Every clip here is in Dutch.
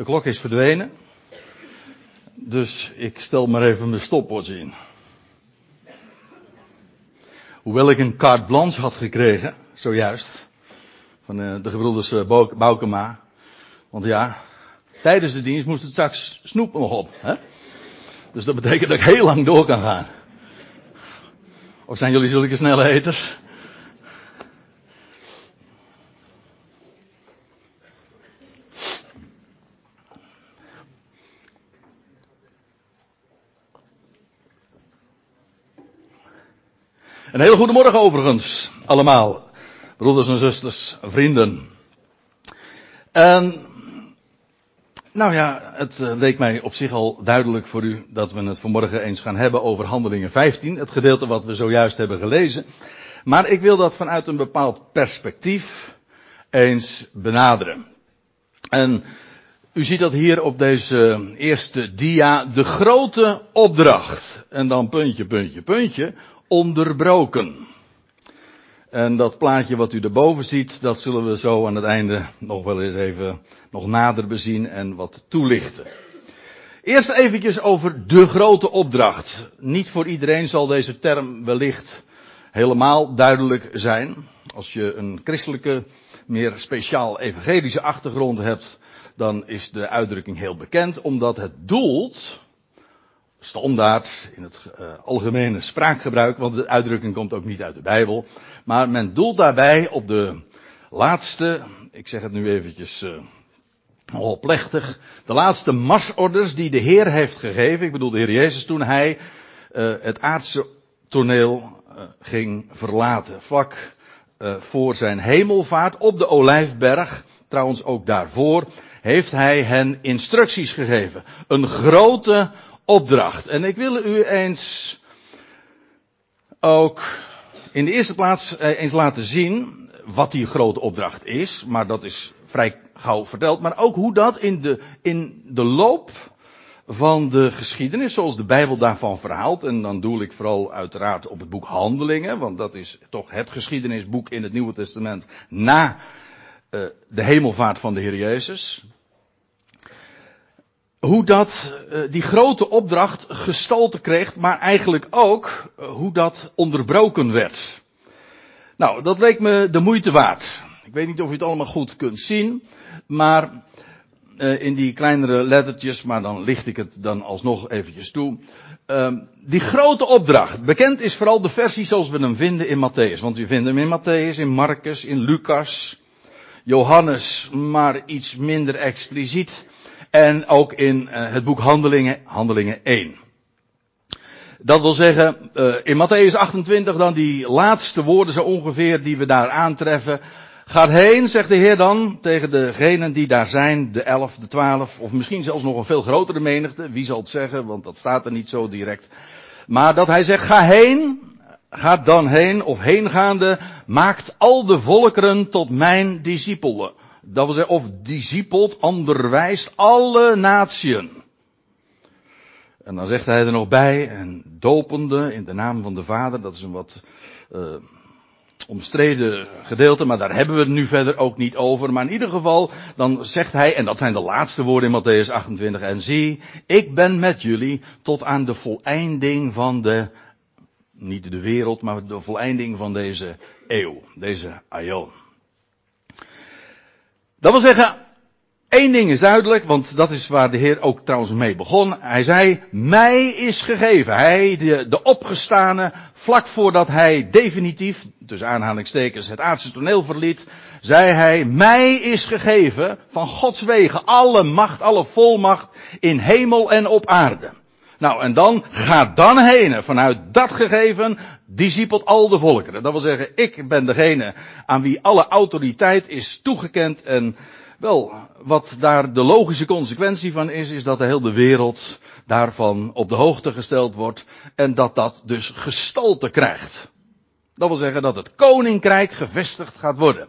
De klok is verdwenen. Dus ik stel maar even mijn stopwatch in. Hoewel ik een carte blanche had gekregen, zojuist, van eh, de gebroeders eh, Boukema. Want ja, tijdens de dienst moest het straks snoep nog op. Hè? Dus dat betekent dat ik heel lang door kan gaan. Of zijn jullie zulke snelle eters? Een hele goede morgen overigens, allemaal. Broeders en zusters, vrienden. En, nou ja, het eh, leek mij op zich al duidelijk voor u dat we het vanmorgen eens gaan hebben over Handelingen 15, het gedeelte wat we zojuist hebben gelezen. Maar ik wil dat vanuit een bepaald perspectief eens benaderen. En u ziet dat hier op deze eerste dia, de grote opdracht. En dan puntje, puntje, puntje onderbroken. En dat plaatje wat u erboven ziet, dat zullen we zo aan het einde nog wel eens even nog nader bezien en wat toelichten. Eerst eventjes over de grote opdracht. Niet voor iedereen zal deze term wellicht helemaal duidelijk zijn. Als je een christelijke, meer speciaal evangelische achtergrond hebt, dan is de uitdrukking heel bekend, omdat het doelt standaard in het uh, algemene spraakgebruik, want de uitdrukking komt ook niet uit de Bijbel. Maar men doelt daarbij op de laatste, ik zeg het nu eventjes uh, nogal plechtig, de laatste marsorders die de Heer heeft gegeven. Ik bedoel de Heer Jezus toen hij uh, het aardse toneel ging verlaten. Vlak voor zijn hemelvaart op de Olijfberg, trouwens ook daarvoor, heeft hij hen instructies gegeven. Een grote opdracht. En ik wil u eens ook in de eerste plaats eh, eens laten zien wat die grote opdracht is, maar dat is vrij gauw verteld, maar ook hoe dat in de, in de loop van de geschiedenis, zoals de Bijbel daarvan verhaalt, en dan doe ik vooral uiteraard op het boek Handelingen, want dat is toch het geschiedenisboek in het Nieuwe Testament na uh, de hemelvaart van de Heer Jezus hoe dat, eh, die grote opdracht gestalte kreeg, maar eigenlijk ook eh, hoe dat onderbroken werd. Nou, dat leek me de moeite waard. Ik weet niet of u het allemaal goed kunt zien, maar uh, in die kleinere lettertjes, maar dan licht ik het dan alsnog eventjes toe. Uh, die grote opdracht. Bekend is vooral de versie zoals we hem vinden in Matthäus. Want we vinden hem in Matthäus, in Marcus, in Lucas, Johannes, maar iets minder expliciet. En ook in uh, het boek Handelingen, Handelingen 1. Dat wil zeggen, uh, in Matthäus 28 dan die laatste woorden zo ongeveer die we daar aantreffen. Gaat heen, zegt de Heer dan, tegen degenen die daar zijn, de elf, de twaalf, of misschien zelfs nog een veel grotere menigte. Wie zal het zeggen, want dat staat er niet zo direct. Maar dat hij zegt, ga heen, gaat dan heen, of heengaande, maakt al de volkeren tot mijn discipelen. Dat wil zeggen, of discipelt, onderwijst alle natieën. En dan zegt hij er nog bij, en dopende in de naam van de Vader, dat is een wat uh, omstreden gedeelte, maar daar hebben we het nu verder ook niet over. Maar in ieder geval, dan zegt hij, en dat zijn de laatste woorden in Matthäus 28, en zie, ik ben met jullie tot aan de voleinding van de, niet de wereld, maar de voleinding van deze eeuw, deze aion. Dat wil zeggen, één ding is duidelijk, want dat is waar de Heer ook trouwens mee begon. Hij zei, mij is gegeven. Hij, de, de opgestane, vlak voordat hij definitief, tussen aanhalingstekens, het aardse toneel verliet, zei hij, mij is gegeven van Gods wegen alle macht, alle volmacht in hemel en op aarde. Nou, en dan, ga dan heen, vanuit dat gegeven, discipelt al de volkeren. Dat wil zeggen, ik ben degene aan wie alle autoriteit is toegekend en wel, wat daar de logische consequentie van is, is dat de hele wereld daarvan op de hoogte gesteld wordt en dat dat dus gestalte krijgt. Dat wil zeggen dat het koninkrijk gevestigd gaat worden.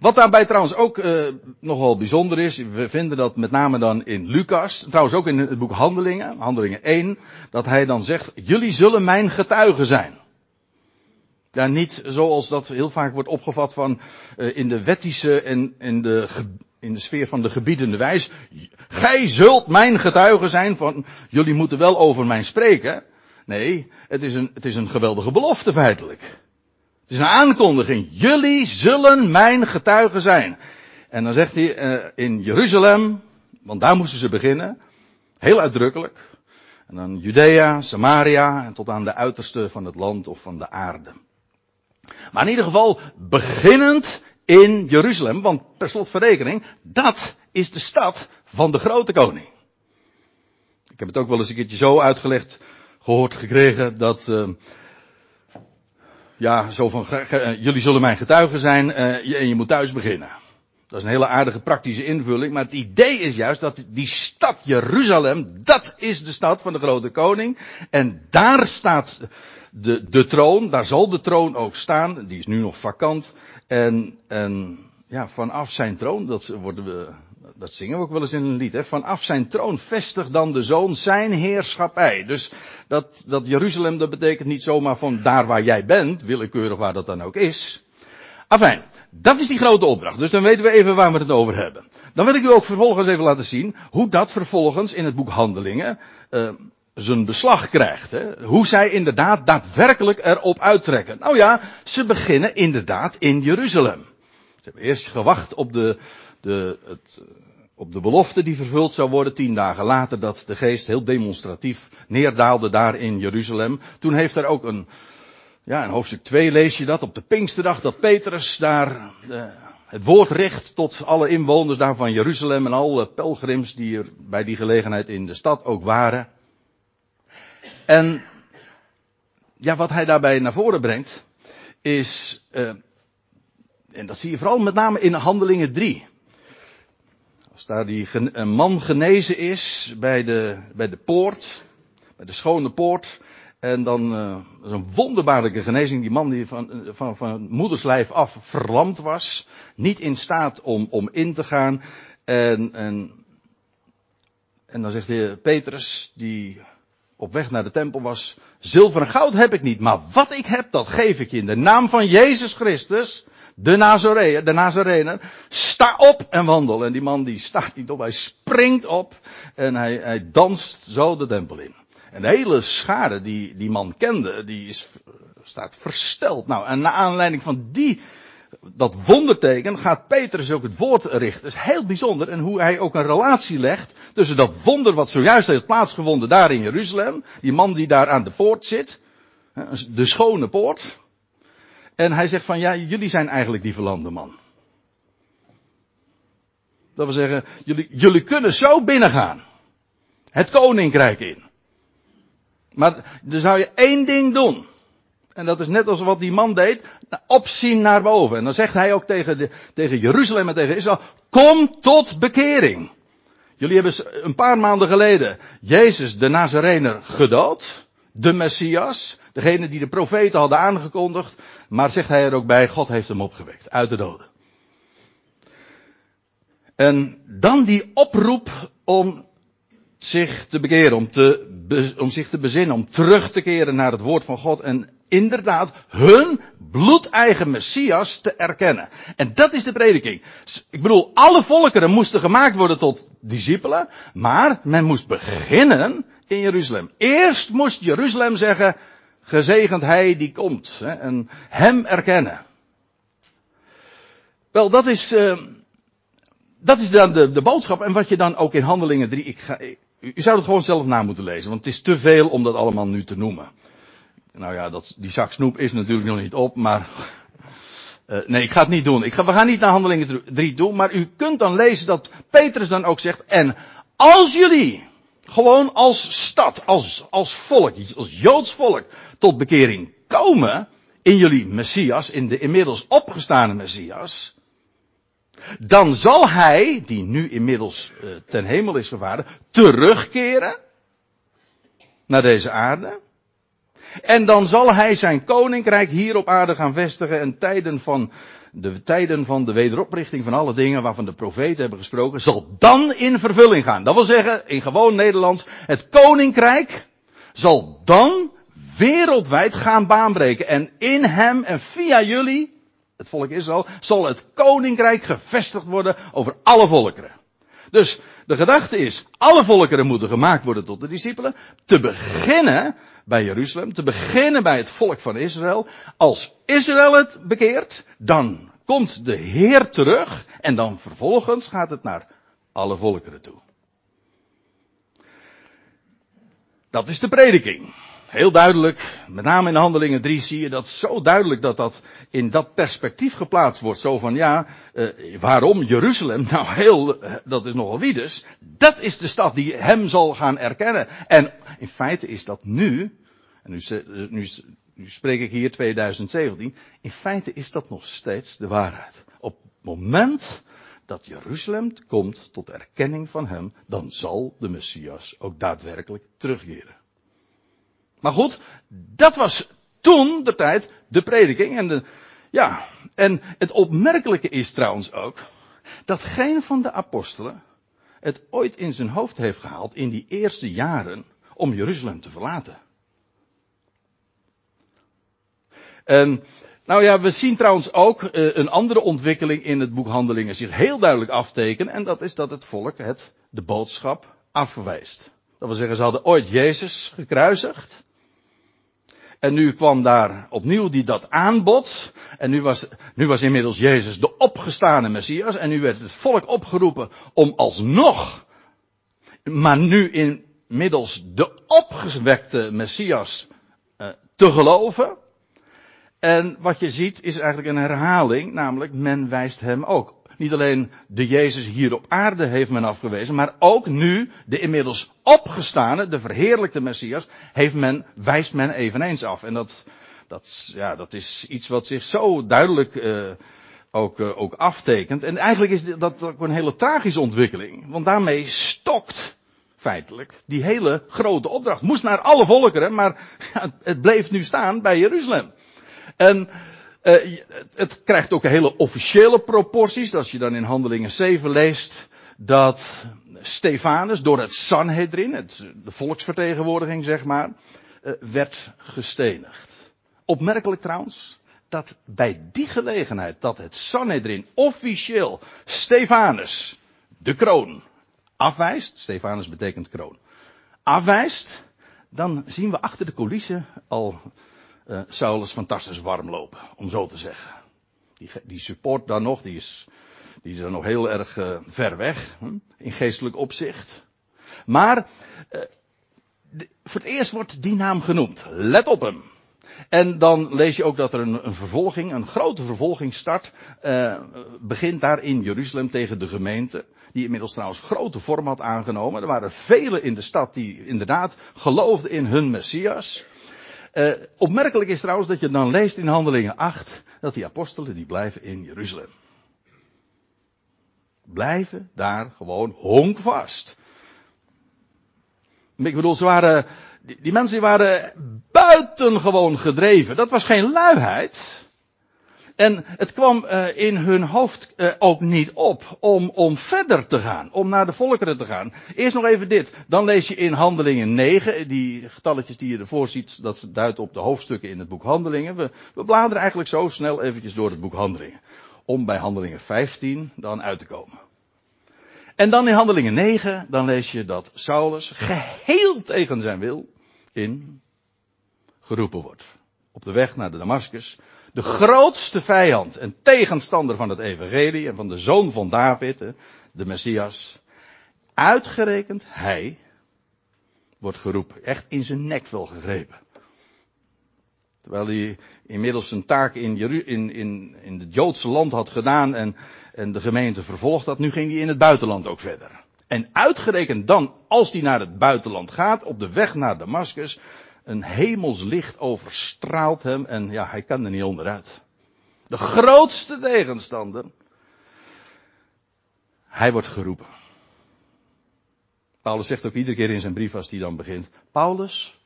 Wat daarbij trouwens ook uh, nogal bijzonder is, we vinden dat met name dan in Lucas, trouwens ook in het boek Handelingen, Handelingen 1, dat hij dan zegt, jullie zullen mijn getuigen zijn. Ja, niet zoals dat heel vaak wordt opgevat van uh, in de wettische en in de in de sfeer van de gebiedende wijs. Gij zult mijn getuige zijn van, jullie moeten wel over mij spreken. Nee, het is een, het is een geweldige belofte feitelijk. Het is een aankondiging. Jullie zullen mijn getuigen zijn. En dan zegt hij uh, in Jeruzalem, want daar moesten ze beginnen, heel uitdrukkelijk. En dan Judea, Samaria en tot aan de uiterste van het land of van de aarde. Maar in ieder geval beginnend in Jeruzalem, want per slot van rekening, dat is de stad van de grote koning. Ik heb het ook wel eens een keertje zo uitgelegd, gehoord gekregen, dat, uh, ja, zo van, uh, jullie zullen mijn getuigen zijn uh, en je moet thuis beginnen. Dat is een hele aardige praktische invulling, maar het idee is juist dat die stad Jeruzalem, dat is de stad van de grote koning. En daar staat de, de troon, daar zal de troon ook staan, die is nu nog vakant. En, en ja, vanaf zijn troon, dat worden we, dat zingen we ook wel eens in een lied, hè? vanaf zijn troon vestigt dan de zoon zijn heerschappij. Dus dat, dat Jeruzalem, dat betekent niet zomaar van daar waar jij bent, willekeurig waar dat dan ook is. Afijn, dat is die grote opdracht. Dus dan weten we even waar we het over hebben. Dan wil ik u ook vervolgens even laten zien hoe dat vervolgens in het boek Handelingen uh, zijn beslag krijgt. Hè? Hoe zij inderdaad daadwerkelijk erop uittrekken. Nou ja, ze beginnen inderdaad in Jeruzalem. Ze hebben eerst gewacht op de, de, het, op de belofte die vervuld zou worden. Tien dagen later dat de geest heel demonstratief neerdaalde daar in Jeruzalem. Toen heeft er ook een, ja, in hoofdstuk 2 lees je dat op de Pinksterdag dat Petrus daar uh, het woord richt tot alle inwoners daar van Jeruzalem en alle pelgrims die er bij die gelegenheid in de stad ook waren. En ja, wat hij daarbij naar voren brengt, is, uh, en dat zie je vooral met name in Handelingen 3. Als daar die een man genezen is bij de, bij de poort, bij de schone poort, en dan, uh, is een wonderbaarlijke genezing. Die man die van, van, van moederslijf af verlamd was. Niet in staat om, om in te gaan. En, en, en dan zegt de heer Petrus, die op weg naar de tempel was. Zilver en goud heb ik niet, maar wat ik heb, dat geef ik je in de naam van Jezus Christus. De Nazareër, de Nazarener. Sta op en wandel. En die man die staat niet op, hij springt op. En hij, hij danst zo de tempel in. En de hele schade die die man kende, die is, staat versteld. Nou, en naar aanleiding van die, dat wonderteken gaat Petrus ook het woord richten. Dat is heel bijzonder. En hoe hij ook een relatie legt tussen dat wonder wat zojuist heeft plaatsgevonden daar in Jeruzalem. Die man die daar aan de poort zit. De schone poort. En hij zegt van ja, jullie zijn eigenlijk die verlamde man. Dat wil zeggen, jullie, jullie kunnen zo binnengaan. Het koninkrijk in. Maar dan zou je één ding doen. En dat is net als wat die man deed. Opzien naar boven. En dan zegt hij ook tegen, de, tegen Jeruzalem en tegen Israël. Kom tot bekering. Jullie hebben een paar maanden geleden Jezus de Nazarener gedood. De Messias. Degene die de profeten hadden aangekondigd. Maar zegt hij er ook bij, God heeft hem opgewekt. Uit de doden. En dan die oproep om zich te bekeren, om, te, om zich te bezinnen, om terug te keren naar het woord van God en inderdaad hun bloedeigen Messias te erkennen. En dat is de prediking. Ik bedoel, alle volkeren moesten gemaakt worden tot discipelen, maar men moest beginnen in Jeruzalem. Eerst moest Jeruzalem zeggen, gezegend hij die komt, hè, en hem erkennen. Wel, dat is, uh, dat is dan de, de boodschap en wat je dan ook in Handelingen 3, ik ga, u, zou het gewoon zelf na moeten lezen, want het is te veel om dat allemaal nu te noemen. Nou ja, dat, die zak snoep is natuurlijk nog niet op, maar. Uh, nee, ik ga het niet doen. Ik ga, we gaan niet naar handelingen 3 doen, maar u kunt dan lezen dat Petrus dan ook zegt, en als jullie gewoon als stad, als, als volk, als Joods volk, tot bekering komen in jullie Messias, in de inmiddels opgestane Messias, dan zal hij, die nu inmiddels uh, ten hemel is gevaren, terugkeren naar deze aarde. En dan zal hij zijn koninkrijk hier op aarde gaan vestigen en tijden van de tijden van de wederoprichting van alle dingen waarvan de profeten hebben gesproken, zal dan in vervulling gaan. Dat wil zeggen, in gewoon Nederlands, het koninkrijk zal dan wereldwijd gaan baanbreken. En in hem en via jullie het volk Israël, zal het koninkrijk gevestigd worden over alle volkeren. Dus de gedachte is, alle volkeren moeten gemaakt worden tot de discipelen. Te beginnen bij Jeruzalem, te beginnen bij het volk van Israël. Als Israël het bekeert, dan komt de Heer terug en dan vervolgens gaat het naar alle volkeren toe. Dat is de prediking. Heel duidelijk, met name in Handelingen 3 zie je dat zo duidelijk dat dat in dat perspectief geplaatst wordt. Zo van ja, uh, waarom Jeruzalem? Nou heel, uh, dat is nogal wie dus. Dat is de stad die hem zal gaan erkennen. En in feite is dat nu, en nu, nu, nu spreek ik hier 2017, in feite is dat nog steeds de waarheid. Op het moment dat Jeruzalem komt tot erkenning van hem, dan zal de Messias ook daadwerkelijk terugkeren. Maar goed, dat was toen de tijd de prediking en de, ja, en het opmerkelijke is trouwens ook, dat geen van de apostelen het ooit in zijn hoofd heeft gehaald in die eerste jaren om Jeruzalem te verlaten. En nou ja, we zien trouwens ook uh, een andere ontwikkeling in het boek Handelingen zich heel duidelijk aftekenen. En dat is dat het volk het, de boodschap afwijst. Dat wil zeggen, ze hadden ooit Jezus gekruisigd. En nu kwam daar opnieuw die dat aanbod. En nu was, nu was inmiddels Jezus de opgestane Messias. En nu werd het volk opgeroepen om alsnog, maar nu inmiddels de opgewekte Messias uh, te geloven. En wat je ziet is eigenlijk een herhaling, namelijk men wijst hem ook. Niet alleen de Jezus hier op aarde heeft men afgewezen, maar ook nu de inmiddels opgestane, de verheerlijkte Messias, heeft men, wijst men eveneens af. En dat, dat, ja, dat is iets wat zich zo duidelijk uh, ook, uh, ook aftekent. En eigenlijk is dat ook een hele tragische ontwikkeling, want daarmee stokt feitelijk die hele grote opdracht. Moest naar alle volkeren, maar het bleef nu staan bij Jeruzalem. En uh, het krijgt ook hele officiële proporties. Als je dan in Handelingen 7 leest dat Stefanus door het Sanhedrin, het, de volksvertegenwoordiging zeg maar, uh, werd gestenigd. Opmerkelijk trouwens dat bij die gelegenheid dat het Sanhedrin officieel Stefanus de kroon afwijst. Stefanus betekent kroon. Afwijst. Dan zien we achter de coulissen al uh, Saulus fantastisch warm lopen, om zo te zeggen. Die, die support dan nog, die is, die is dan nog heel erg uh, ver weg, hm, in geestelijk opzicht. Maar, uh, voor het eerst wordt die naam genoemd. Let op hem. En dan lees je ook dat er een, een vervolging, een grote vervolging start, uh, begint daar in Jeruzalem tegen de gemeente. Die inmiddels trouwens grote vorm had aangenomen. Er waren velen in de stad die inderdaad geloofden in hun Messias. Uh, opmerkelijk is trouwens dat je dan leest in Handelingen 8 dat die apostelen die blijven in Jeruzalem. Blijven daar gewoon honkvast. Ik bedoel, ze waren, die, mensen waren buitengewoon gedreven. Dat was geen luiheid. En het kwam uh, in hun hoofd uh, ook niet op om, om verder te gaan, om naar de volkeren te gaan. Eerst nog even dit. Dan lees je in Handelingen 9, die getalletjes die je ervoor ziet, dat duidt op de hoofdstukken in het boek Handelingen. We, we bladeren eigenlijk zo snel eventjes door het boek Handelingen. Om bij Handelingen 15 dan uit te komen. En dan in Handelingen 9, dan lees je dat Saulus geheel tegen zijn wil in geroepen wordt. Op de weg naar de Damascus de grootste vijand en tegenstander van het evangelie en van de zoon van David, de Messias, uitgerekend hij wordt geroepen, echt in zijn nek wel gegrepen. Terwijl hij inmiddels zijn taak in, in, in, in het Joodse land had gedaan en, en de gemeente vervolgd had, nu ging hij in het buitenland ook verder. En uitgerekend dan, als hij naar het buitenland gaat, op de weg naar Damascus, een hemels licht overstraalt hem en ja, hij kan er niet onderuit. De grootste tegenstander. Hij wordt geroepen. Paulus zegt ook iedere keer in zijn brief als hij dan begint. Paulus,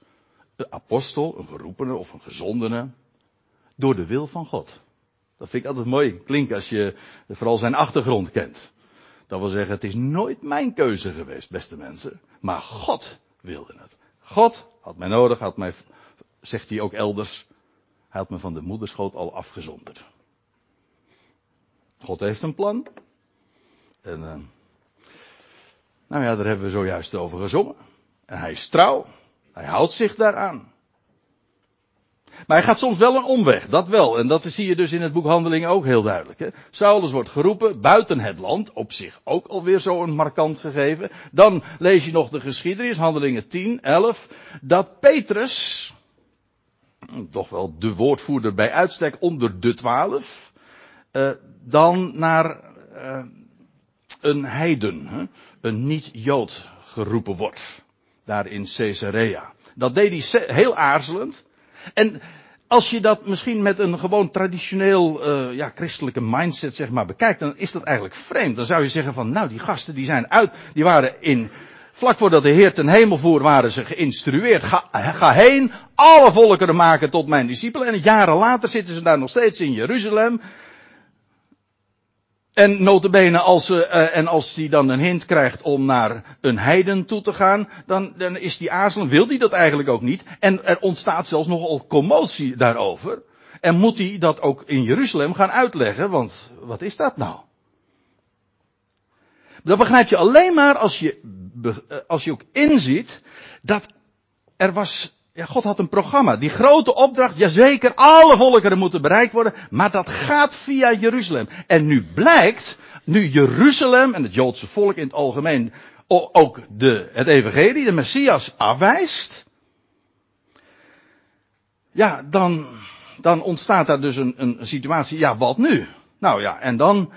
de apostel, een geroepene of een gezondene, door de wil van God. Dat vind ik altijd mooi klinken als je vooral zijn achtergrond kent. Dat wil zeggen, het is nooit mijn keuze geweest, beste mensen. Maar God wilde het. God had mij nodig, had mij, zegt hij ook elders, hij had me van de moederschoot al afgezonderd. God heeft een plan. En, uh, nou ja, daar hebben we zojuist over gezongen. En hij is trouw. Hij houdt zich daaraan. Maar hij gaat soms wel een omweg, dat wel. En dat zie je dus in het boek Handelingen ook heel duidelijk. Hè? Saulus wordt geroepen buiten het land, op zich ook alweer zo'n markant gegeven. Dan lees je nog de geschiedenis, Handelingen 10, 11, dat Petrus, toch wel de woordvoerder bij uitstek onder de twaalf, uh, dan naar uh, een heiden, hè? een niet-Jood geroepen wordt. Daar in Caesarea. Dat deed hij heel aarzelend. En als je dat misschien met een gewoon traditioneel uh, ja, christelijke mindset zeg maar bekijkt, dan is dat eigenlijk vreemd. Dan zou je zeggen van, nou die gasten die zijn uit, die waren in, vlak voordat de Heer ten hemel voer, waren ze geïnstrueerd. Ga, ga heen, alle volkeren maken tot mijn discipelen. En jaren later zitten ze daar nog steeds in Jeruzalem. En notabene als, uh, en als hij dan een hint krijgt om naar een heiden toe te gaan, dan, dan is die aarzelen, wil hij dat eigenlijk ook niet. En er ontstaat zelfs nogal commotie daarover. En moet hij dat ook in Jeruzalem gaan uitleggen, want wat is dat nou? Dat begrijp je alleen maar als je, als je ook inziet dat er was ja, God had een programma. Die grote opdracht, jazeker, alle volkeren moeten bereikt worden, maar dat gaat via Jeruzalem. En nu blijkt, nu Jeruzalem en het Joodse volk in het algemeen ook de, het evangelie, de Messias afwijst, ja, dan, dan ontstaat daar dus een, een situatie, ja, wat nu? Nou ja, en dan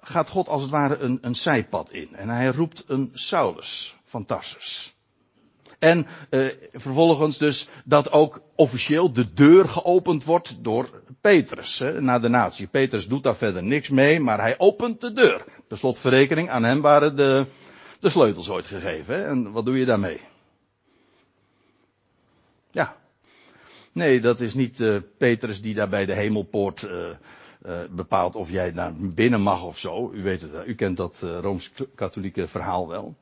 gaat God als het ware een, een zijpad in. En hij roept een Saulus van Tarsus. En uh, vervolgens dus dat ook officieel de deur geopend wordt door Petrus hè, naar de natie. Petrus doet daar verder niks mee, maar hij opent de deur. Per slotverrekening, aan hem waren de, de sleutels ooit gegeven. En wat doe je daarmee? Ja. Nee, dat is niet uh, Petrus die daar bij de hemelpoort uh, bepaalt of jij naar binnen mag of zo. U weet het, u kent dat Rooms-Katholieke verhaal wel.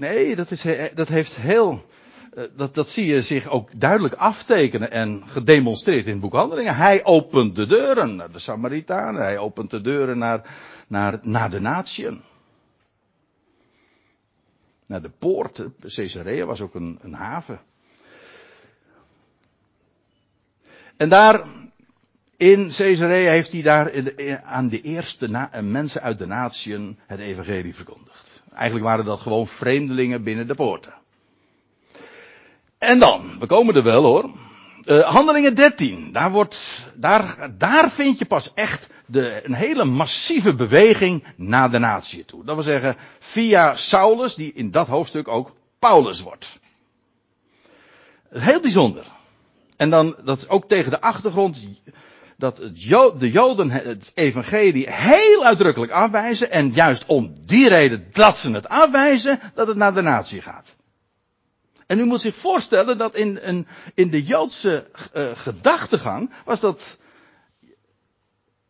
Nee, dat, is, dat heeft heel, eh, dat, dat zie je zich ook duidelijk aftekenen en gedemonstreerd in het boek Handelingen. Hij opent de deuren naar de Samaritanen, hij opent de deuren naar, naar, naar de natieën. Naar de poort, Caesarea was ook een, een haven. En daar, in Caesarea heeft hij daar aan de eerste mensen uit de natieën het evangelie verkondigd. Eigenlijk waren dat gewoon vreemdelingen binnen de poorten. En dan, we komen er wel hoor. Uh, handelingen 13, daar, wordt, daar, daar vind je pas echt de, een hele massieve beweging naar de natie toe. Dat wil zeggen, via Saulus, die in dat hoofdstuk ook Paulus wordt. Heel bijzonder. En dan, dat ook tegen de achtergrond dat de Joden het evangelie heel uitdrukkelijk afwijzen en juist om die reden dat ze het afwijzen, dat het naar de natie gaat. En u moet zich voorstellen dat in, in, in de Joodse uh, gedachtegang was dat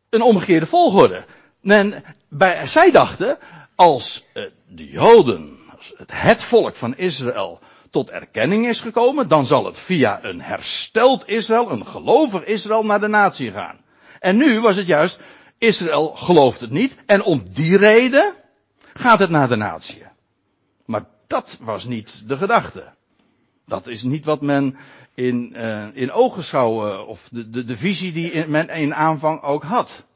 een omgekeerde volgorde. En bij, zij dachten, als uh, de Joden, het, het volk van Israël, tot erkenning is gekomen, dan zal het via een hersteld Israël, een gelovig Israël, naar de natie gaan. En nu was het juist, Israël gelooft het niet, en om die reden gaat het naar de natie. Maar dat was niet de gedachte. Dat is niet wat men in, uh, in ogenschouw, uh, of de, de, de visie die men in aanvang ook had.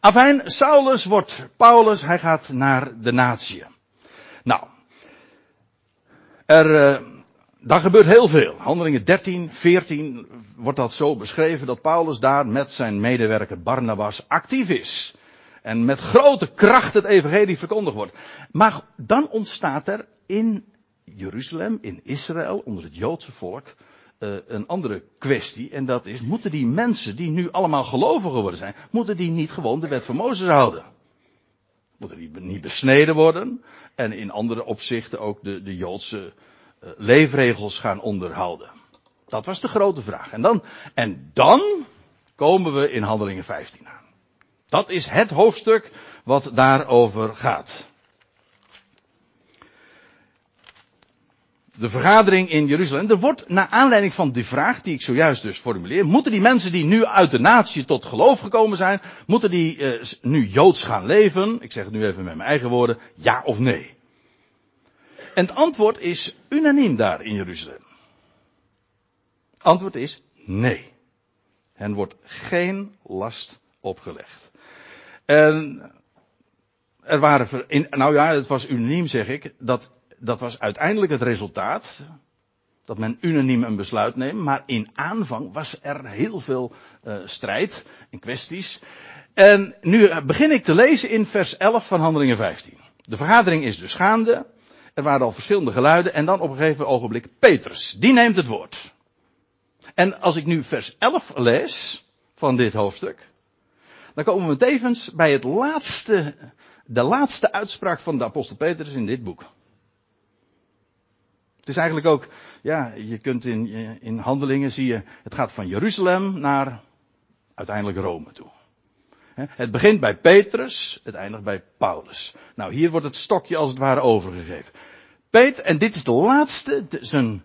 Afijn, Saulus wordt Paulus, hij gaat naar de natie. Nou, er, uh, daar gebeurt heel veel. Handelingen 13, 14 wordt dat zo beschreven dat Paulus daar met zijn medewerker Barnabas actief is. En met grote kracht het evangelie verkondigd wordt. Maar dan ontstaat er in Jeruzalem, in Israël, onder het Joodse volk, uh, een andere kwestie. En dat is, moeten die mensen die nu allemaal gelovigen geworden zijn, moeten die niet gewoon de wet van Mozes houden? Moeten die niet besneden worden? En in andere opzichten ook de, de Joodse leefregels gaan onderhouden? Dat was de grote vraag. En dan, en dan komen we in Handelingen 15 aan. Dat is het hoofdstuk wat daarover gaat. de vergadering in Jeruzalem. Er wordt, naar aanleiding van die vraag die ik zojuist dus formuleer, moeten die mensen die nu uit de natie tot geloof gekomen zijn, moeten die uh, nu joods gaan leven? Ik zeg het nu even met mijn eigen woorden, ja of nee? En het antwoord is unaniem daar in Jeruzalem. Antwoord is nee. Hen wordt geen last opgelegd. En er waren, nou ja, het was unaniem zeg ik, dat, dat was uiteindelijk het resultaat. Dat men unaniem een besluit neemt, maar in aanvang was er heel veel uh, strijd en kwesties. En nu begin ik te lezen in vers 11 van Handelingen 15. De vergadering is dus gaande. Er waren al verschillende geluiden en dan op een gegeven ogenblik Petrus. Die neemt het woord. En als ik nu vers 11 lees van dit hoofdstuk, dan komen we tevens bij het laatste, de laatste uitspraak van de apostel Petrus in dit boek. Het is eigenlijk ook, ja, je kunt in, in handelingen zie je, het gaat van Jeruzalem naar uiteindelijk Rome toe. Het begint bij Petrus, het eindigt bij Paulus. Nou, hier wordt het stokje als het ware overgegeven. Peter, en dit is de laatste, zijn,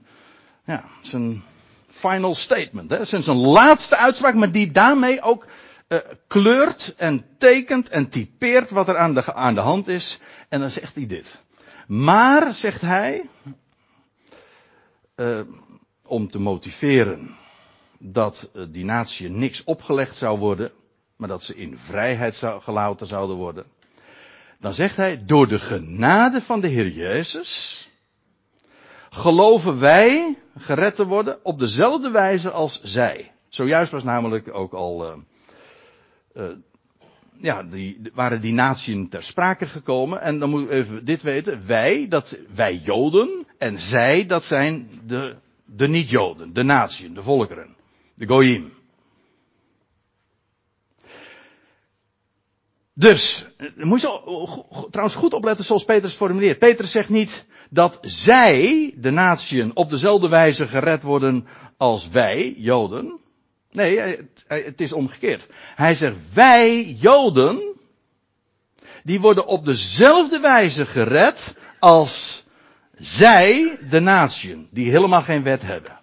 ja, zijn final statement. Hè? Zijn zijn laatste uitspraak, maar die daarmee ook uh, kleurt en tekent en typeert wat er aan de, aan de hand is. En dan zegt hij dit. Maar, zegt hij, uh, om te motiveren dat uh, die natie niks opgelegd zou worden, maar dat ze in vrijheid zou, gelaten zouden worden. Dan zegt hij, door de genade van de Heer Jezus, geloven wij gered te worden op dezelfde wijze als zij. Zojuist was namelijk ook al, uh, ja, die, waren die natieën ter sprake gekomen. En dan moet u even dit weten. Wij, dat, wij Joden. En zij, dat zijn de, de niet-Joden. De natieën, de volkeren. De Goyim. Dus, moet je zo, trouwens goed opletten zoals Petrus formuleert. Petrus zegt niet dat zij, de natieën, op dezelfde wijze gered worden als wij, Joden. Nee, het, het is omgekeerd. Hij zegt wij, Joden, die worden op dezelfde wijze gered als zij, de natieën, die helemaal geen wet hebben.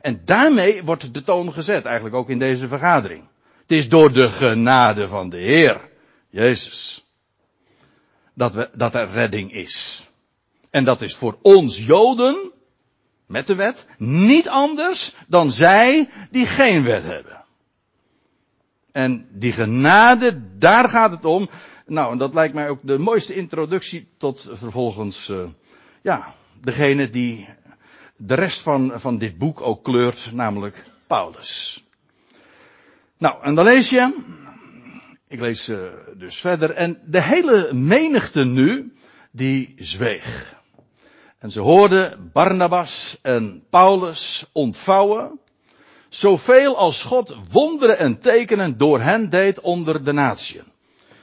En daarmee wordt de toon gezet, eigenlijk ook in deze vergadering. Het is door de genade van de Heer, Jezus, dat, we, dat er redding is. En dat is voor ons Joden, met de wet, niet anders dan zij die geen wet hebben. En die genade, daar gaat het om. Nou, en dat lijkt mij ook de mooiste introductie tot vervolgens, uh, ja, degene die de rest van, van dit boek ook kleurt, namelijk Paulus. Nou, en dan lees je, ik lees uh, dus verder, en de hele menigte nu, die zweeg. En ze hoorden Barnabas en Paulus ontvouwen, zoveel als God wonderen en tekenen door hen deed onder de natieën.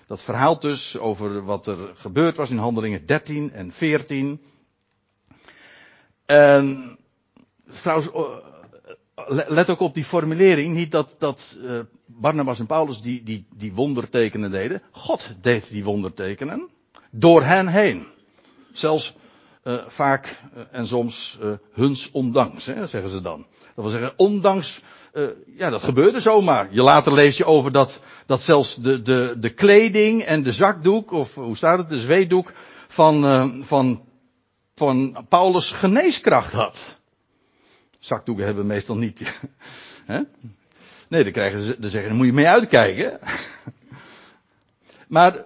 Dat verhaalt dus over wat er gebeurd was in handelingen 13 en 14. En trouwens, let ook op die formulering. Niet dat, dat uh, Barnabas en Paulus die, die, die wondertekenen deden. God deed die wondertekenen. Door hen heen. Zelfs uh, vaak uh, en soms huns ondanks, hè, zeggen ze dan. Dat wil zeggen, ondanks, ja dat gebeurde zomaar. Je later lees je over dat, dat zelfs de, de, de kleding en de zakdoek, of hoe staat het, de zweedoek van, van, van Paulus geneeskracht had zakdoeken hebben meestal niet. nee, dan krijgen ze, dan zeggen, dan moet je mee uitkijken. maar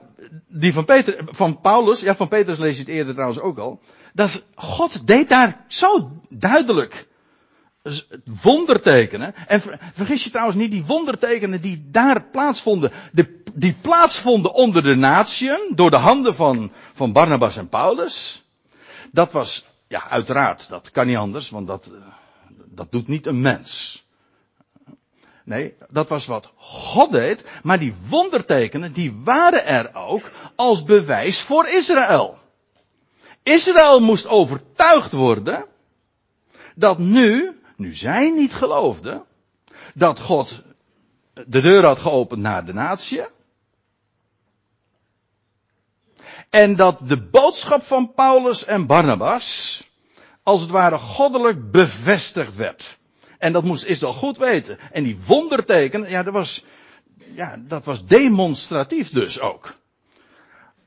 die van Peter, van Paulus, ja van Petrus lees je het eerder trouwens ook al. Dat God deed daar zo duidelijk wondertekenen. En vergis je trouwens niet, die wondertekenen die daar plaatsvonden, de, die plaatsvonden onder de natieën, door de handen van, van Barnabas en Paulus. Dat was, ja uiteraard, dat kan niet anders, want dat, dat doet niet een mens. Nee, dat was wat God deed, maar die wondertekenen, die waren er ook als bewijs voor Israël. Israël moest overtuigd worden dat nu, nu zij niet geloofden, dat God de deur had geopend naar de natie. En dat de boodschap van Paulus en Barnabas als het ware goddelijk bevestigd werd. En dat moest Israël goed weten. En die wonderteken, ja, dat was, ja, dat was demonstratief dus ook.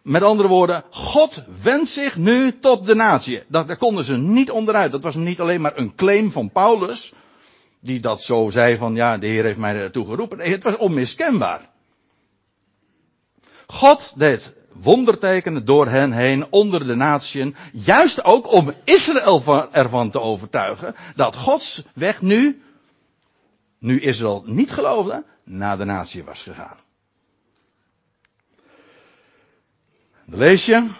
Met andere woorden, God wendt zich nu tot de natie. Dat, daar konden ze niet onderuit. Dat was niet alleen maar een claim van Paulus, die dat zo zei van, ja, de Heer heeft mij ertoe geroepen. Nee, het was onmiskenbaar. God deed wondertekenen door hen heen onder de natieën. Juist ook om Israël ervan te overtuigen dat Gods weg nu, nu Israël niet geloofde, naar de natie was gegaan. Dan lees je.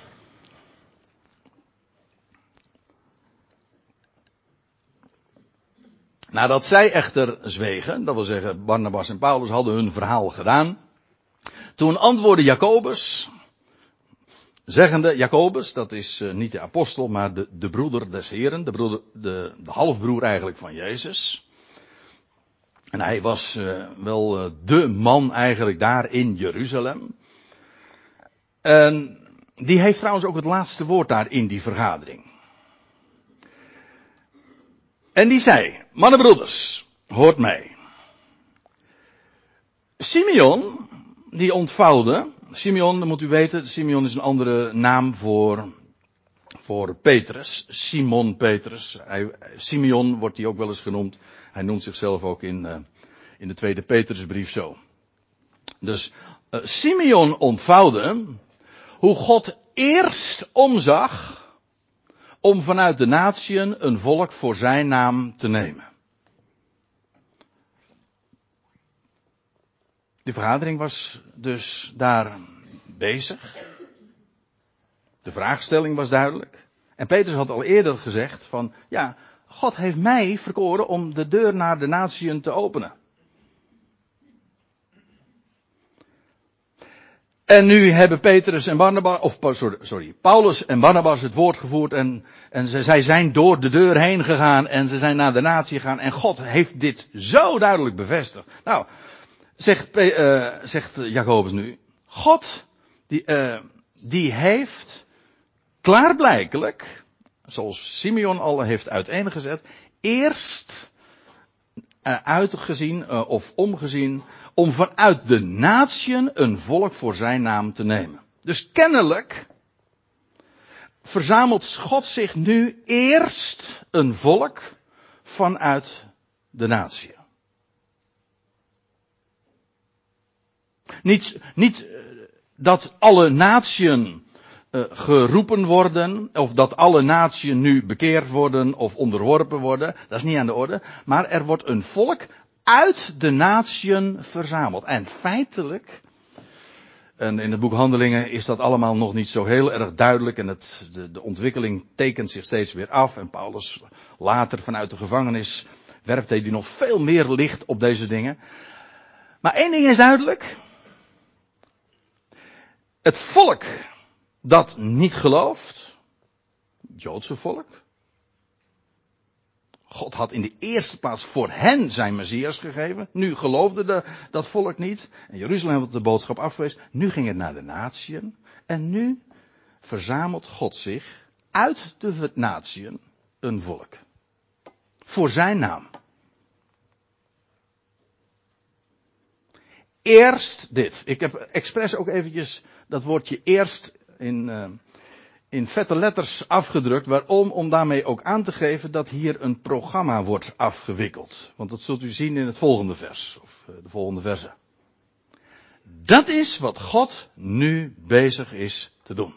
Nadat zij echter zwegen, dat wil zeggen Barnabas en Paulus hadden hun verhaal gedaan. Toen antwoordde Jacobus, zeggende, Jacobus, dat is uh, niet de apostel, maar de, de broeder des Heren, de, broeder, de, de halfbroer eigenlijk van Jezus. En hij was uh, wel uh, de man eigenlijk daar in Jeruzalem. En die heeft trouwens ook het laatste woord daar in die vergadering. En die zei, mannenbroeders, hoort mij. Simeon, die ontvouwde, Simeon, moet u weten, Simeon is een andere naam voor, voor Petrus, Simon Petrus. Hij, Simeon wordt hij ook wel eens genoemd. Hij noemt zichzelf ook in, uh, in de tweede Petrusbrief zo. Dus uh, Simeon ontvouwde hoe God eerst omzag om vanuit de natieën een volk voor zijn naam te nemen. De vergadering was dus daar bezig. De vraagstelling was duidelijk. En Petrus had al eerder gezegd van, ja, God heeft mij verkoren om de deur naar de natieën te openen. En nu hebben Petrus en Barnabas, of sorry, Paulus en Barnabas het woord gevoerd en, en zij zijn door de deur heen gegaan en ze zijn naar de natie gegaan en God heeft dit zo duidelijk bevestigd. Nou, zegt, uh, zegt Jacobus nu, God, die, uh, die heeft klaarblijkelijk, zoals Simeon al heeft uiteengezet, eerst uh, uitgezien of omgezien om vanuit de natieën een volk voor zijn naam te nemen. Dus kennelijk verzamelt God zich nu eerst een volk vanuit de natie. Niet, niet eh, dat alle natieën uh, geroepen worden, of dat alle natieën nu bekeerd worden of onderworpen worden, dat is niet aan de orde, maar er wordt een volk uit de natieën verzameld. En feitelijk, en in het boek Handelingen is dat allemaal nog niet zo heel erg duidelijk en het, de, de ontwikkeling tekent zich steeds weer af en Paulus later vanuit de gevangenis werpt hij nog veel meer licht op deze dingen. Maar één ding is duidelijk. Het volk dat niet gelooft, het Joodse volk, God had in de eerste plaats voor hen zijn Messias gegeven. Nu geloofde de, dat volk niet. En Jeruzalem had de boodschap afgewezen. Nu ging het naar de natieën. En nu verzamelt God zich uit de natieën een volk. Voor zijn naam. Eerst dit. Ik heb expres ook eventjes dat woordje eerst in, uh, in vette letters afgedrukt. Waarom? Om daarmee ook aan te geven dat hier een programma wordt afgewikkeld. Want dat zult u zien in het volgende vers, of eh, de volgende verse. Dat is wat God nu bezig is te doen.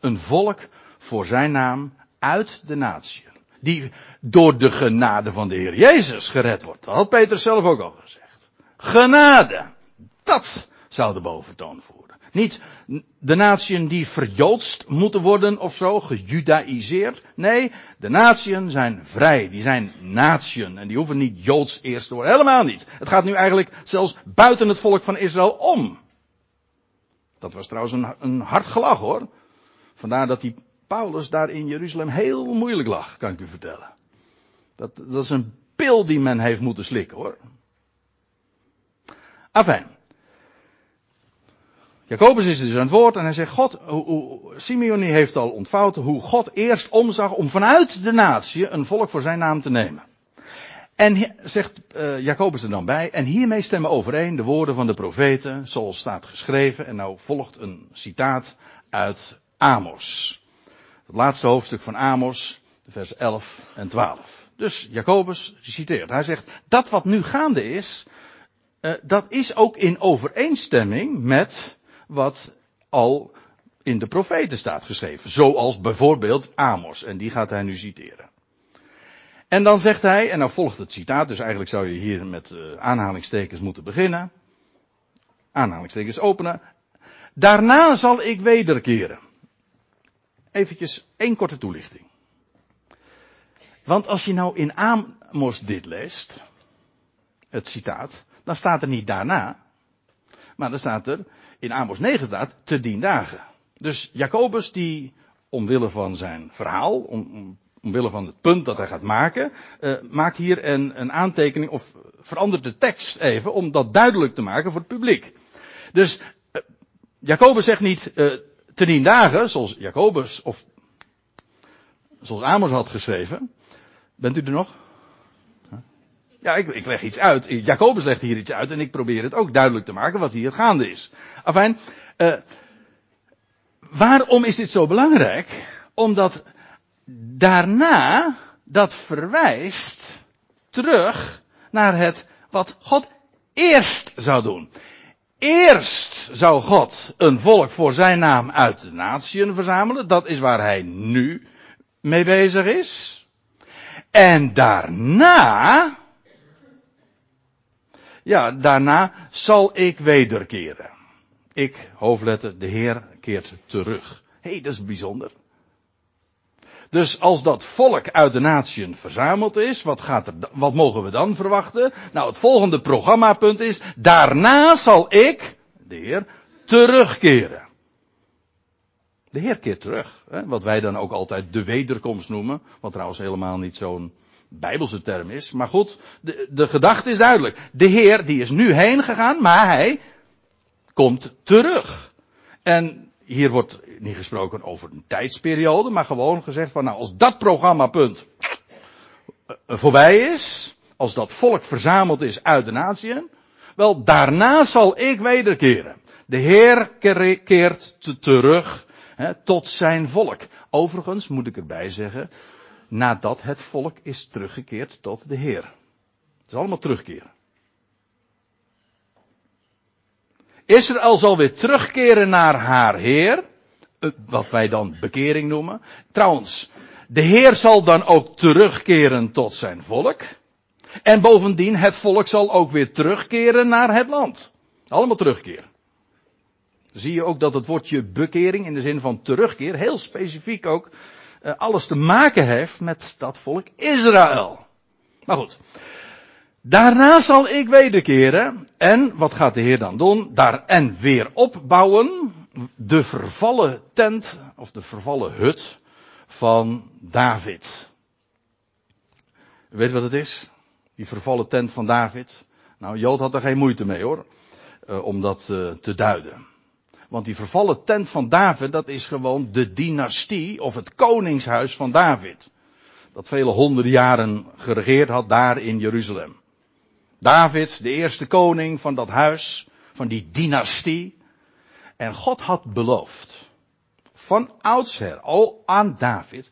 Een volk voor zijn naam uit de natie. Die door de genade van de Heer Jezus gered wordt. Dat had Peter zelf ook al gezegd. Genade. Dat zou de boventoon voeren. Niet de natieën die verjoodst moeten worden of zo, gejudaïseerd. Nee, de natieën zijn vrij. Die zijn natieën. En die hoeven niet joods eerst te worden. Helemaal niet. Het gaat nu eigenlijk zelfs buiten het volk van Israël om. Dat was trouwens een, een hard gelach hoor. Vandaar dat die Paulus daar in Jeruzalem heel moeilijk lag, kan ik u vertellen. Dat, dat is een pil die men heeft moeten slikken hoor. Afijn. Jacobus is dus aan het woord en hij zegt, God, Simeon heeft al ontvouwd hoe God eerst omzag om vanuit de natie een volk voor zijn naam te nemen. En zegt uh, Jacobus er dan bij, en hiermee stemmen overeen de woorden van de profeten, zoals staat geschreven, en nou volgt een citaat uit Amos. Het laatste hoofdstuk van Amos, vers 11 en 12. Dus Jacobus citeert, hij zegt, dat wat nu gaande is, uh, dat is ook in overeenstemming met wat al in de profeten staat geschreven. Zoals bijvoorbeeld Amos, en die gaat hij nu citeren. En dan zegt hij, en nou volgt het citaat, dus eigenlijk zou je hier met uh, aanhalingstekens moeten beginnen. Aanhalingstekens openen. Daarna zal ik wederkeren. Eventjes één korte toelichting. Want als je nou in Amos dit leest, het citaat, dan staat er niet daarna, maar dan staat er, in Amos 9 staat, te dien dagen. Dus Jacobus die, omwille van zijn verhaal, om, omwille van het punt dat hij gaat maken, uh, maakt hier een, een aantekening of verandert de tekst even om dat duidelijk te maken voor het publiek. Dus uh, Jacobus zegt niet uh, te dien dagen, zoals Jacobus of zoals Amos had geschreven. Bent u er nog? Ja, ik, ik leg iets uit. Jacobus legt hier iets uit en ik probeer het ook duidelijk te maken wat hier gaande is. Afijn, uh, waarom is dit zo belangrijk? Omdat daarna dat verwijst terug naar het wat God eerst zou doen. Eerst zou God een volk voor zijn naam uit de natieën verzamelen. Dat is waar hij nu mee bezig is. En daarna, ja, daarna zal ik wederkeren. Ik, hoofdletter, de Heer keert terug. Hé, hey, dat is bijzonder. Dus als dat volk uit de natieën verzameld is, wat, gaat er, wat mogen we dan verwachten? Nou, het volgende programmapunt is, daarna zal ik, de Heer, terugkeren. De Heer keert terug. Hè, wat wij dan ook altijd de wederkomst noemen. Wat trouwens helemaal niet zo'n bijbelse term is. Maar goed, de, de gedachte is duidelijk. De Heer die is nu heen gegaan, maar hij komt terug. En hier wordt niet gesproken over een tijdsperiode, maar gewoon gezegd van nou als dat programmapunt eh, voorbij is, als dat volk verzameld is uit de natieën, wel daarna zal ik wederkeren. De Heer keert terug hè, tot zijn volk. Overigens moet ik erbij zeggen, nadat het volk is teruggekeerd tot de Heer. Het is allemaal terugkeren. Israël zal weer terugkeren naar haar Heer. Eh, wat wij dan bekering noemen. Trouwens, de Heer zal dan ook terugkeren tot zijn volk. En bovendien, het volk zal ook weer terugkeren naar het land. Allemaal terugkeren. Zie je ook dat het woordje bekering in de zin van terugkeer heel specifiek ook alles te maken heeft met dat volk Israël. Maar goed. Daarna zal ik wederkeren. En wat gaat de Heer dan doen? Daar en weer opbouwen. De vervallen tent, of de vervallen hut van David. Weet wat het is? Die vervallen tent van David. Nou, Jood had er geen moeite mee hoor. Uh, om dat uh, te duiden. Want die vervallen tent van David, dat is gewoon de dynastie of het koningshuis van David. Dat vele honderden jaren geregeerd had daar in Jeruzalem. David, de eerste koning van dat huis, van die dynastie. En God had beloofd, van oudsher al aan David,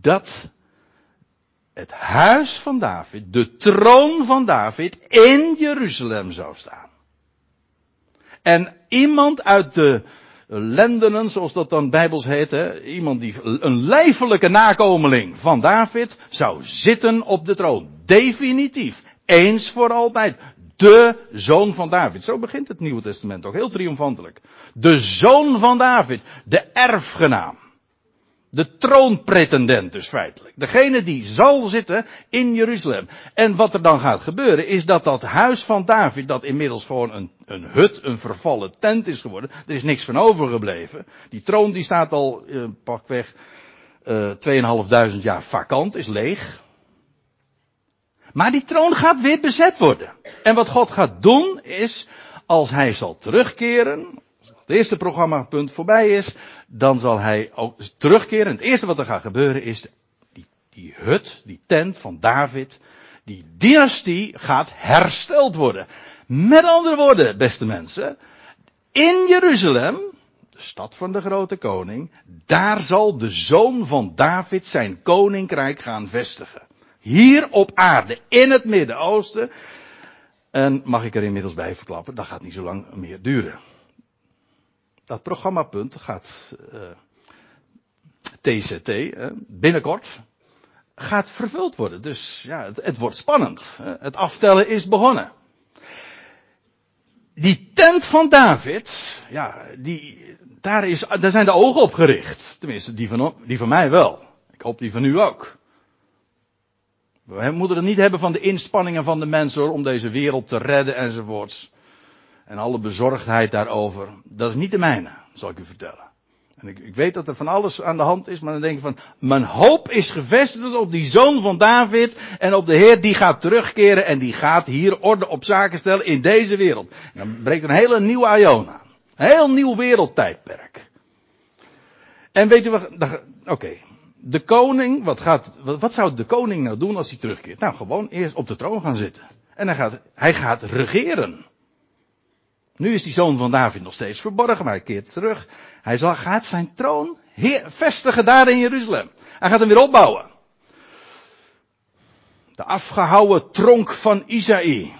dat het huis van David, de troon van David in Jeruzalem zou staan. En iemand uit de lendenen, zoals dat dan bijbels heet, hè, iemand die, een lijfelijke nakomeling van David, zou zitten op de troon. Definitief. Eens voor altijd. De zoon van David. Zo begint het Nieuwe Testament ook heel triomfantelijk. De zoon van David. De erfgenaam. De troonpretendent dus feitelijk. Degene die zal zitten in Jeruzalem. En wat er dan gaat gebeuren is dat dat huis van David, dat inmiddels gewoon een, een hut, een vervallen tent is geworden. Er is niks van overgebleven. Die troon die staat al uh, pakweg uh, 2.500 jaar vakant, is leeg. Maar die troon gaat weer bezet worden. En wat God gaat doen is, als hij zal terugkeren, het eerste programmapunt voorbij is, dan zal hij ook terugkeren. Het eerste wat er gaat gebeuren is, die, die hut, die tent van David, die dynastie gaat hersteld worden. Met andere woorden, beste mensen, in Jeruzalem, de stad van de grote koning, daar zal de zoon van David zijn koninkrijk gaan vestigen. Hier op aarde, in het Midden-Oosten. En mag ik er inmiddels bij verklappen, dat gaat niet zo lang meer duren. Dat programmapunt gaat uh, TCT, uh, binnenkort, gaat vervuld worden. Dus ja, het, het wordt spannend. Het aftellen is begonnen. Die tent van David, ja, die, daar, is, daar zijn de ogen op gericht. Tenminste, die van, die van mij wel. Ik hoop die van u ook. We moeten het niet hebben van de inspanningen van de mensen om deze wereld te redden enzovoorts. En alle bezorgdheid daarover. Dat is niet de mijne, zal ik u vertellen. En ik, ik, weet dat er van alles aan de hand is, maar dan denk ik van, mijn hoop is gevestigd op die zoon van David en op de Heer die gaat terugkeren en die gaat hier orde op zaken stellen in deze wereld. En dan breekt een hele nieuwe aion aan. Een heel nieuw wereldtijdperk. En weet u wat, oké. De koning, wat gaat, wat, wat zou de koning nou doen als hij terugkeert? Nou, gewoon eerst op de troon gaan zitten. En hij gaat, hij gaat regeren. Nu is die zoon van David nog steeds verborgen, maar hij keert terug. Hij zal, gaat zijn troon vestigen daar in Jeruzalem. Hij gaat hem weer opbouwen. De afgehouwen tronk van Isaïe.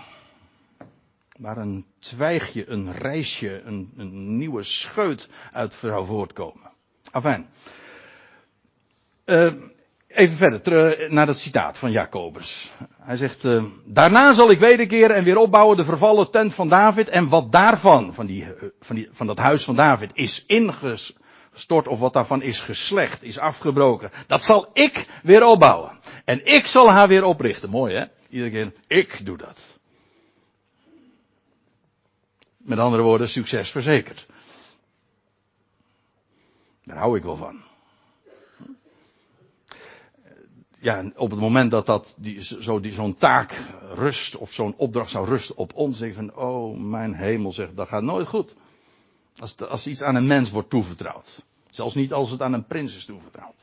Waar een twijgje, een reisje, een, een nieuwe scheut uit zou voortkomen. Afijn. Uh, even verder, terug naar dat citaat van Jacobus. Hij zegt, uh, daarna zal ik wederkeren en weer opbouwen de vervallen tent van David en wat daarvan, van, die, uh, van, die, van dat huis van David, is ingestort of wat daarvan is geslecht, is afgebroken. Dat zal ik weer opbouwen. En ik zal haar weer oprichten. Mooi hè? Iedere keer, ik doe dat. Met andere woorden, succes verzekerd. Daar hou ik wel van. Ja, op het moment dat, dat die, zo, die, zo'n taak rust of zo'n opdracht zou rusten op ons, denk van, oh mijn hemel, zegt, dat gaat nooit goed. Als, als iets aan een mens wordt toevertrouwd. Zelfs niet als het aan een prins is toevertrouwd.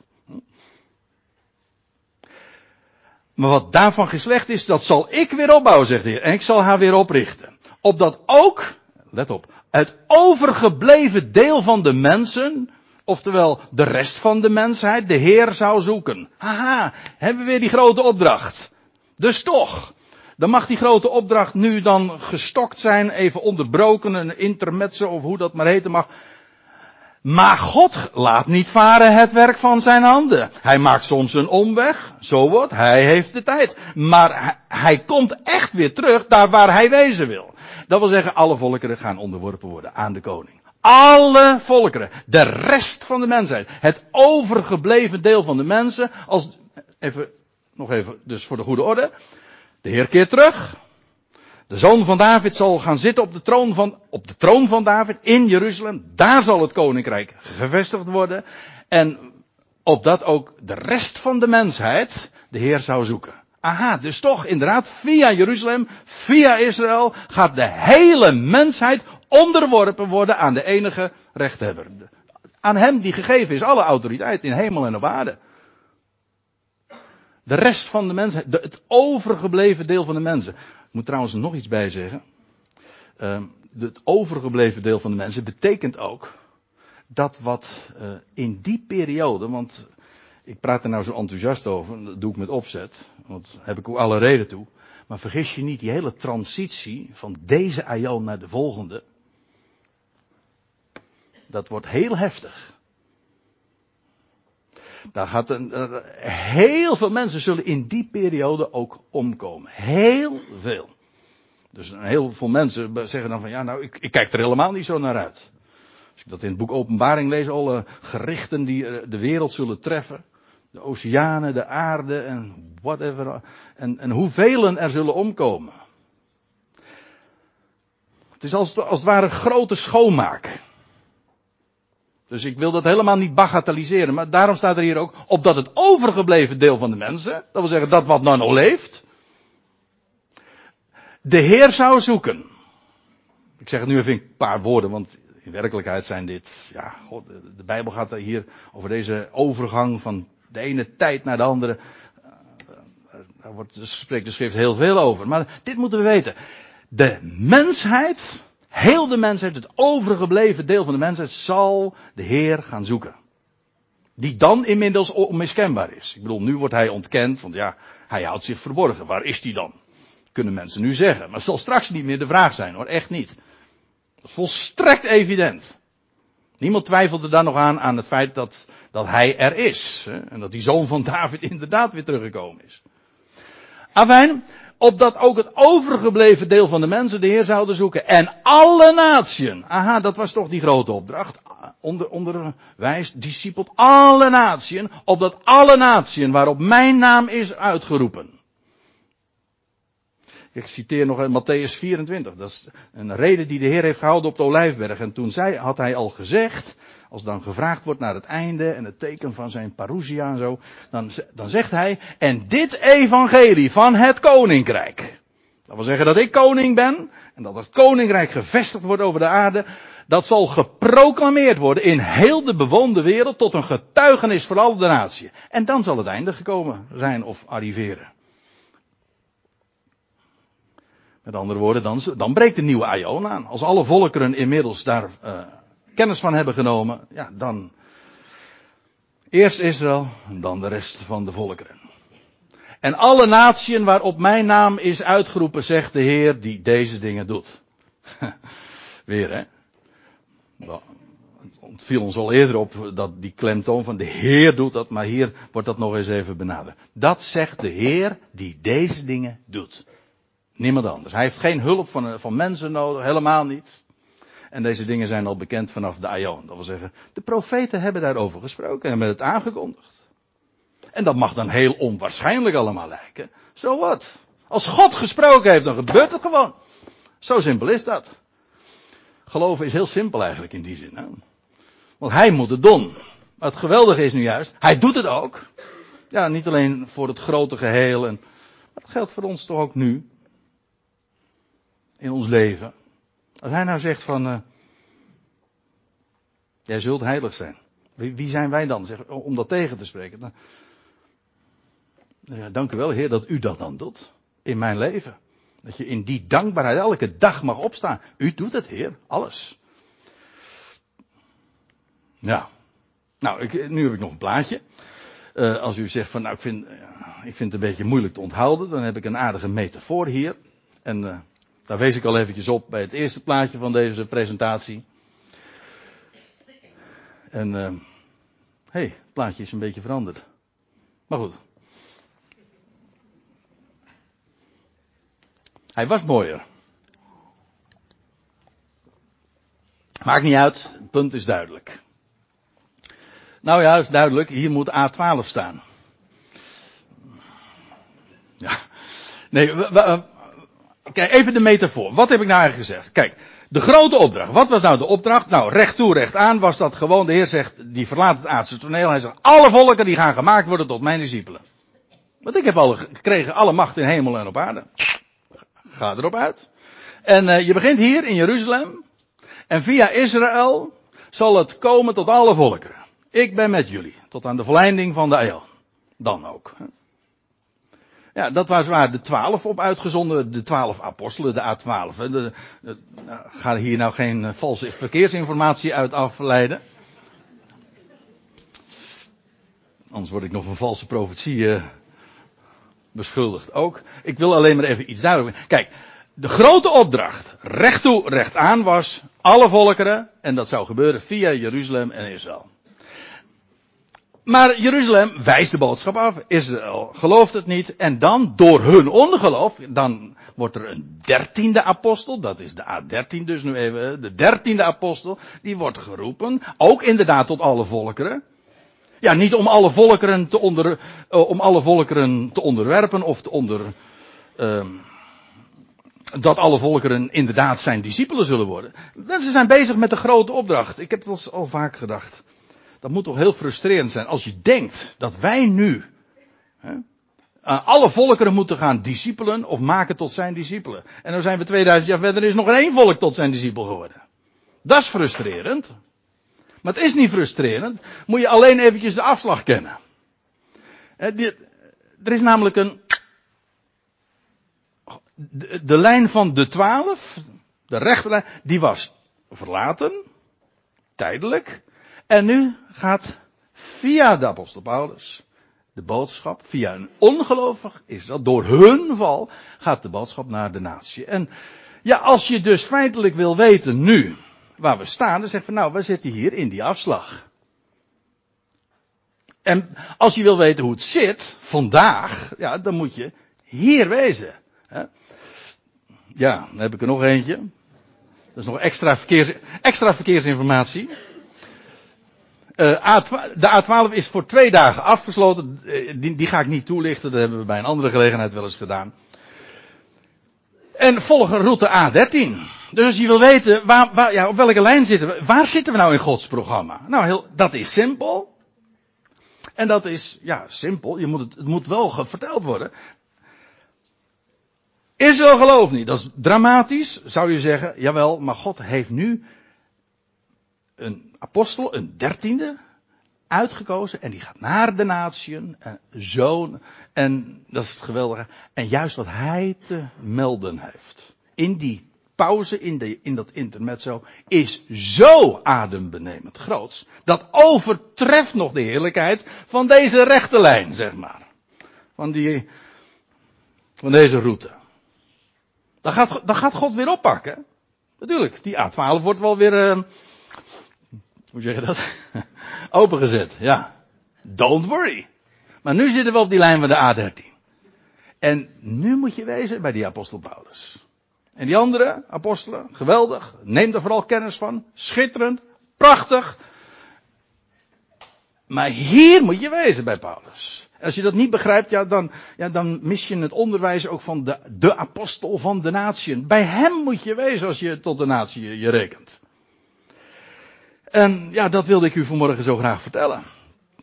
Maar wat daarvan geslecht is, dat zal ik weer opbouwen, zegt de Heer. En ik zal haar weer oprichten. Opdat ook, let op, het overgebleven deel van de mensen oftewel de rest van de mensheid, de Heer zou zoeken. Haha, hebben we weer die grote opdracht. Dus toch, dan mag die grote opdracht nu dan gestokt zijn, even onderbroken, een intermezzo of hoe dat maar heten mag. Maar God laat niet varen het werk van zijn handen. Hij maakt soms een omweg, zo wordt, hij heeft de tijd. Maar hij komt echt weer terug daar waar hij wezen wil. Dat wil zeggen, alle volkeren gaan onderworpen worden aan de koning. Alle volkeren. De rest van de mensheid. Het overgebleven deel van de mensen. Als, even, nog even, dus voor de goede orde. De Heer keert terug. De zoon van David zal gaan zitten op de troon van, op de troon van David in Jeruzalem. Daar zal het koninkrijk gevestigd worden. En opdat ook de rest van de mensheid de Heer zou zoeken. Aha, dus toch inderdaad via Jeruzalem, via Israël gaat de hele mensheid onderworpen worden aan de enige rechthebber. Aan hem die gegeven is alle autoriteit in hemel en op aarde. De rest van de mensen, het overgebleven deel van de mensen. Ik moet trouwens nog iets bij zeggen. Uh, het overgebleven deel van de mensen betekent ook dat wat uh, in die periode, want ik praat er nou zo enthousiast over, dat doe ik met opzet, want daar heb ik ook alle reden toe. Maar vergis je niet, die hele transitie van deze aion naar de volgende, dat wordt heel heftig. Daar gaat een, heel veel mensen zullen in die periode ook omkomen. Heel veel. Dus heel veel mensen zeggen dan van ja, nou, ik, ik kijk er helemaal niet zo naar uit. Als ik dat in het boek Openbaring lees, alle gerichten die eh, de wereld zullen treffen. De oceanen, de aarde en whatever. En, en hoeveel er zullen omkomen. Het is als, als het ware grote schoonmaak. Dus ik wil dat helemaal niet bagatelliseren. Maar daarom staat er hier ook op dat het overgebleven deel van de mensen, dat wil zeggen dat wat nou nog leeft, de Heer zou zoeken. Ik zeg het nu even een paar woorden, want In werkelijkheid zijn dit, ja, God, de, de Bijbel gaat hier over deze overgang van de ene tijd naar de andere. Daar wordt, spreekt de schrift heel veel over. Maar dit moeten we weten. De mensheid, heel de mensheid, het overgebleven deel van de mensheid, zal de Heer gaan zoeken. Die dan inmiddels onmiskenbaar is. Ik bedoel, nu wordt hij ontkend, want ja, hij houdt zich verborgen. Waar is hij dan? Kunnen mensen nu zeggen. Maar het zal straks niet meer de vraag zijn hoor, echt niet. Dat is volstrekt evident. Niemand twijfelt er dan nog aan, aan het feit dat, dat hij er is. Hè? En dat die zoon van David inderdaad weer teruggekomen is. Afijn, opdat ook het overgebleven deel van de mensen de Heer zouden zoeken. En alle natieën. Aha, dat was toch die grote opdracht. Onder, onderwijs, discipelt alle natieën. Opdat alle natieën waarop mijn naam is uitgeroepen. Ik citeer nog Matthäus 24. Dat is een reden die de Heer heeft gehouden op de Olijfberg. En toen zei, had hij al gezegd, als dan gevraagd wordt naar het einde en het teken van zijn parousia en zo, dan, dan zegt hij, en dit evangelie van het koninkrijk. Dat wil zeggen dat ik koning ben en dat het koninkrijk gevestigd wordt over de aarde. Dat zal geproclameerd worden in heel de bewoonde wereld tot een getuigenis voor alle de natie. En dan zal het einde gekomen zijn of arriveren. Met andere woorden, dan, dan breekt de nieuwe aion aan. Als alle volkeren inmiddels daar uh, kennis van hebben genomen, ja, dan eerst Israël en dan de rest van de volkeren. En alle natieën waarop mijn naam is uitgeroepen, zegt de Heer die deze dingen doet. Weer hè. Het viel ons al eerder op dat die klemtoon van de Heer doet dat, maar hier wordt dat nog eens even benaderd. Dat zegt de Heer die deze dingen doet. Niemand anders. Hij heeft geen hulp van, van mensen nodig, helemaal niet. En deze dingen zijn al bekend vanaf de Aion. Dat wil zeggen, de profeten hebben daarover gesproken en hebben het aangekondigd. En dat mag dan heel onwaarschijnlijk allemaal lijken. Zo wat. Als God gesproken heeft, dan gebeurt het gewoon. Zo simpel is dat. Geloven is heel simpel eigenlijk in die zin. Hè? Want hij moet het doen. Maar het geweldige is nu juist, hij doet het ook. Ja, niet alleen voor het grote geheel. En, maar dat geldt voor ons toch ook nu in ons leven. Als hij nou zegt van, uh, jij zult heilig zijn. Wie, wie, zijn wij dan om dat tegen te spreken? Ja, dank u wel Heer dat u dat dan doet. In mijn leven. Dat je in die dankbaarheid elke dag mag opstaan. U doet het Heer, alles. Ja. Nou, ik, nu heb ik nog een plaatje. Uh, als u zegt van, nou ik vind, ik vind het een beetje moeilijk te onthouden, dan heb ik een aardige metafoor hier. En uh, daar wees ik al eventjes op bij het eerste plaatje van deze presentatie. En, uh, hey, het plaatje is een beetje veranderd. Maar goed. Hij was mooier. Maakt niet uit, het punt is duidelijk. Nou ja, is duidelijk, hier moet A12 staan. Ja. Nee, we, Kijk, even de metafoor. Wat heb ik nou eigenlijk gezegd? Kijk, de grote opdracht. Wat was nou de opdracht? Nou, recht toe, recht aan was dat gewoon. De Heer zegt, die verlaat het aardse toneel. Hij zegt, alle volken die gaan gemaakt worden tot mijn discipelen. Want ik heb al gekregen alle macht in hemel en op aarde. Ga erop uit. En uh, je begint hier in Jeruzalem. En via Israël zal het komen tot alle volkeren. Ik ben met jullie. Tot aan de verleiding van de eeuw. Dan ook. Ja, dat was waar de twaalf op uitgezonden, de twaalf apostelen, de A12. De, nou, ga hier nou geen uh, valse verkeersinformatie uit afleiden. Anders word ik nog van valse profetie uh, beschuldigd ook. Ik wil alleen maar even iets duidelijk Kijk, de grote opdracht, recht toe, recht aan, was alle volkeren, en dat zou gebeuren via Jeruzalem en Israël. Maar Jeruzalem wijst de boodschap af. Israël gelooft het niet. En dan, door hun ongeloof, dan wordt er een dertiende apostel. Dat is de A13 dus nu even. De dertiende apostel. Die wordt geroepen. Ook inderdaad tot alle volkeren. Ja, niet om alle volkeren te onder, uh, om alle volkeren te onderwerpen of te onder, uh, dat alle volkeren inderdaad zijn discipelen zullen worden. Ze zijn bezig met de grote opdracht. Ik heb het al vaak gedacht. Dat moet toch heel frustrerend zijn als je denkt dat wij nu hè, alle volkeren moeten gaan discipelen of maken tot zijn discipelen. En dan zijn we 2000 jaar verder, is nog één volk tot zijn discipel geworden. Dat is frustrerend. Maar het is niet frustrerend. Moet je alleen eventjes de afslag kennen. Er is namelijk een. De, de lijn van de twaalf, de rechterlijn, die was verlaten. Tijdelijk. En nu gaat via de apostel Paulus de boodschap, via een ongelovig is dat, door hun val, gaat de boodschap naar de natie. En ja, als je dus feitelijk wil weten nu waar we staan, dan zeg je nou, we zitten hier in die afslag. En als je wil weten hoe het zit, vandaag, ja, dan moet je hier wezen. Ja, dan heb ik er nog eentje. Dat is nog extra, verkeers, extra verkeersinformatie. Uh, de A12 is voor twee dagen afgesloten. Uh, die, die, ga ik niet toelichten. Dat hebben we bij een andere gelegenheid wel eens gedaan. En volgen route A13. Dus je wil weten waar, waar, ja, op welke lijn zitten we, waar zitten we nou in Gods programma? Nou, heel, dat is simpel. En dat is, ja, simpel. Je moet het, het moet wel verteld worden. Israël gelooft niet. Dat is dramatisch, zou je zeggen. Jawel, maar God heeft nu een apostel, een dertiende, uitgekozen en die gaat naar de natieën, zoon, en dat is het geweldige, en juist wat hij te melden heeft. In die pauze, in, de, in dat intermezzo, is zo adembenemend groots, dat overtreft nog de heerlijkheid van deze rechte lijn, zeg maar. Van die, van deze route. Dan gaat, dan gaat God weer oppakken. Natuurlijk, die A12 wordt wel weer, uh, hoe zeg je dat? Opengezet, ja. Don't worry. Maar nu zitten we op die lijn van de A13. En nu moet je wezen bij die apostel Paulus. En die andere apostelen, geweldig. Neem er vooral kennis van. Schitterend. Prachtig. Maar hier moet je wezen bij Paulus. En als je dat niet begrijpt, ja, dan, ja, dan mis je het onderwijs ook van de, de apostel van de natieën. Bij hem moet je wezen als je tot de natie je rekent. En ja, dat wilde ik u vanmorgen zo graag vertellen.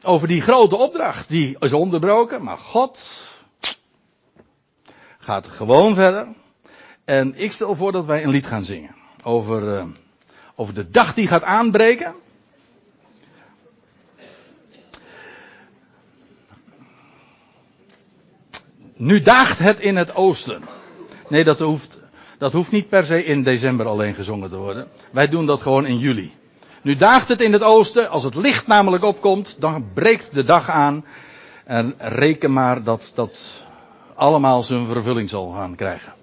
Over die grote opdracht, die is onderbroken, maar God gaat gewoon verder. En ik stel voor dat wij een lied gaan zingen. Over, uh, over de dag die gaat aanbreken. Nu daagt het in het oosten. Nee, dat hoeft, dat hoeft niet per se in december alleen gezongen te worden. Wij doen dat gewoon in juli. Nu daagt het in het oosten, als het licht namelijk opkomt, dan breekt de dag aan. En reken maar dat dat allemaal zijn vervulling zal gaan krijgen.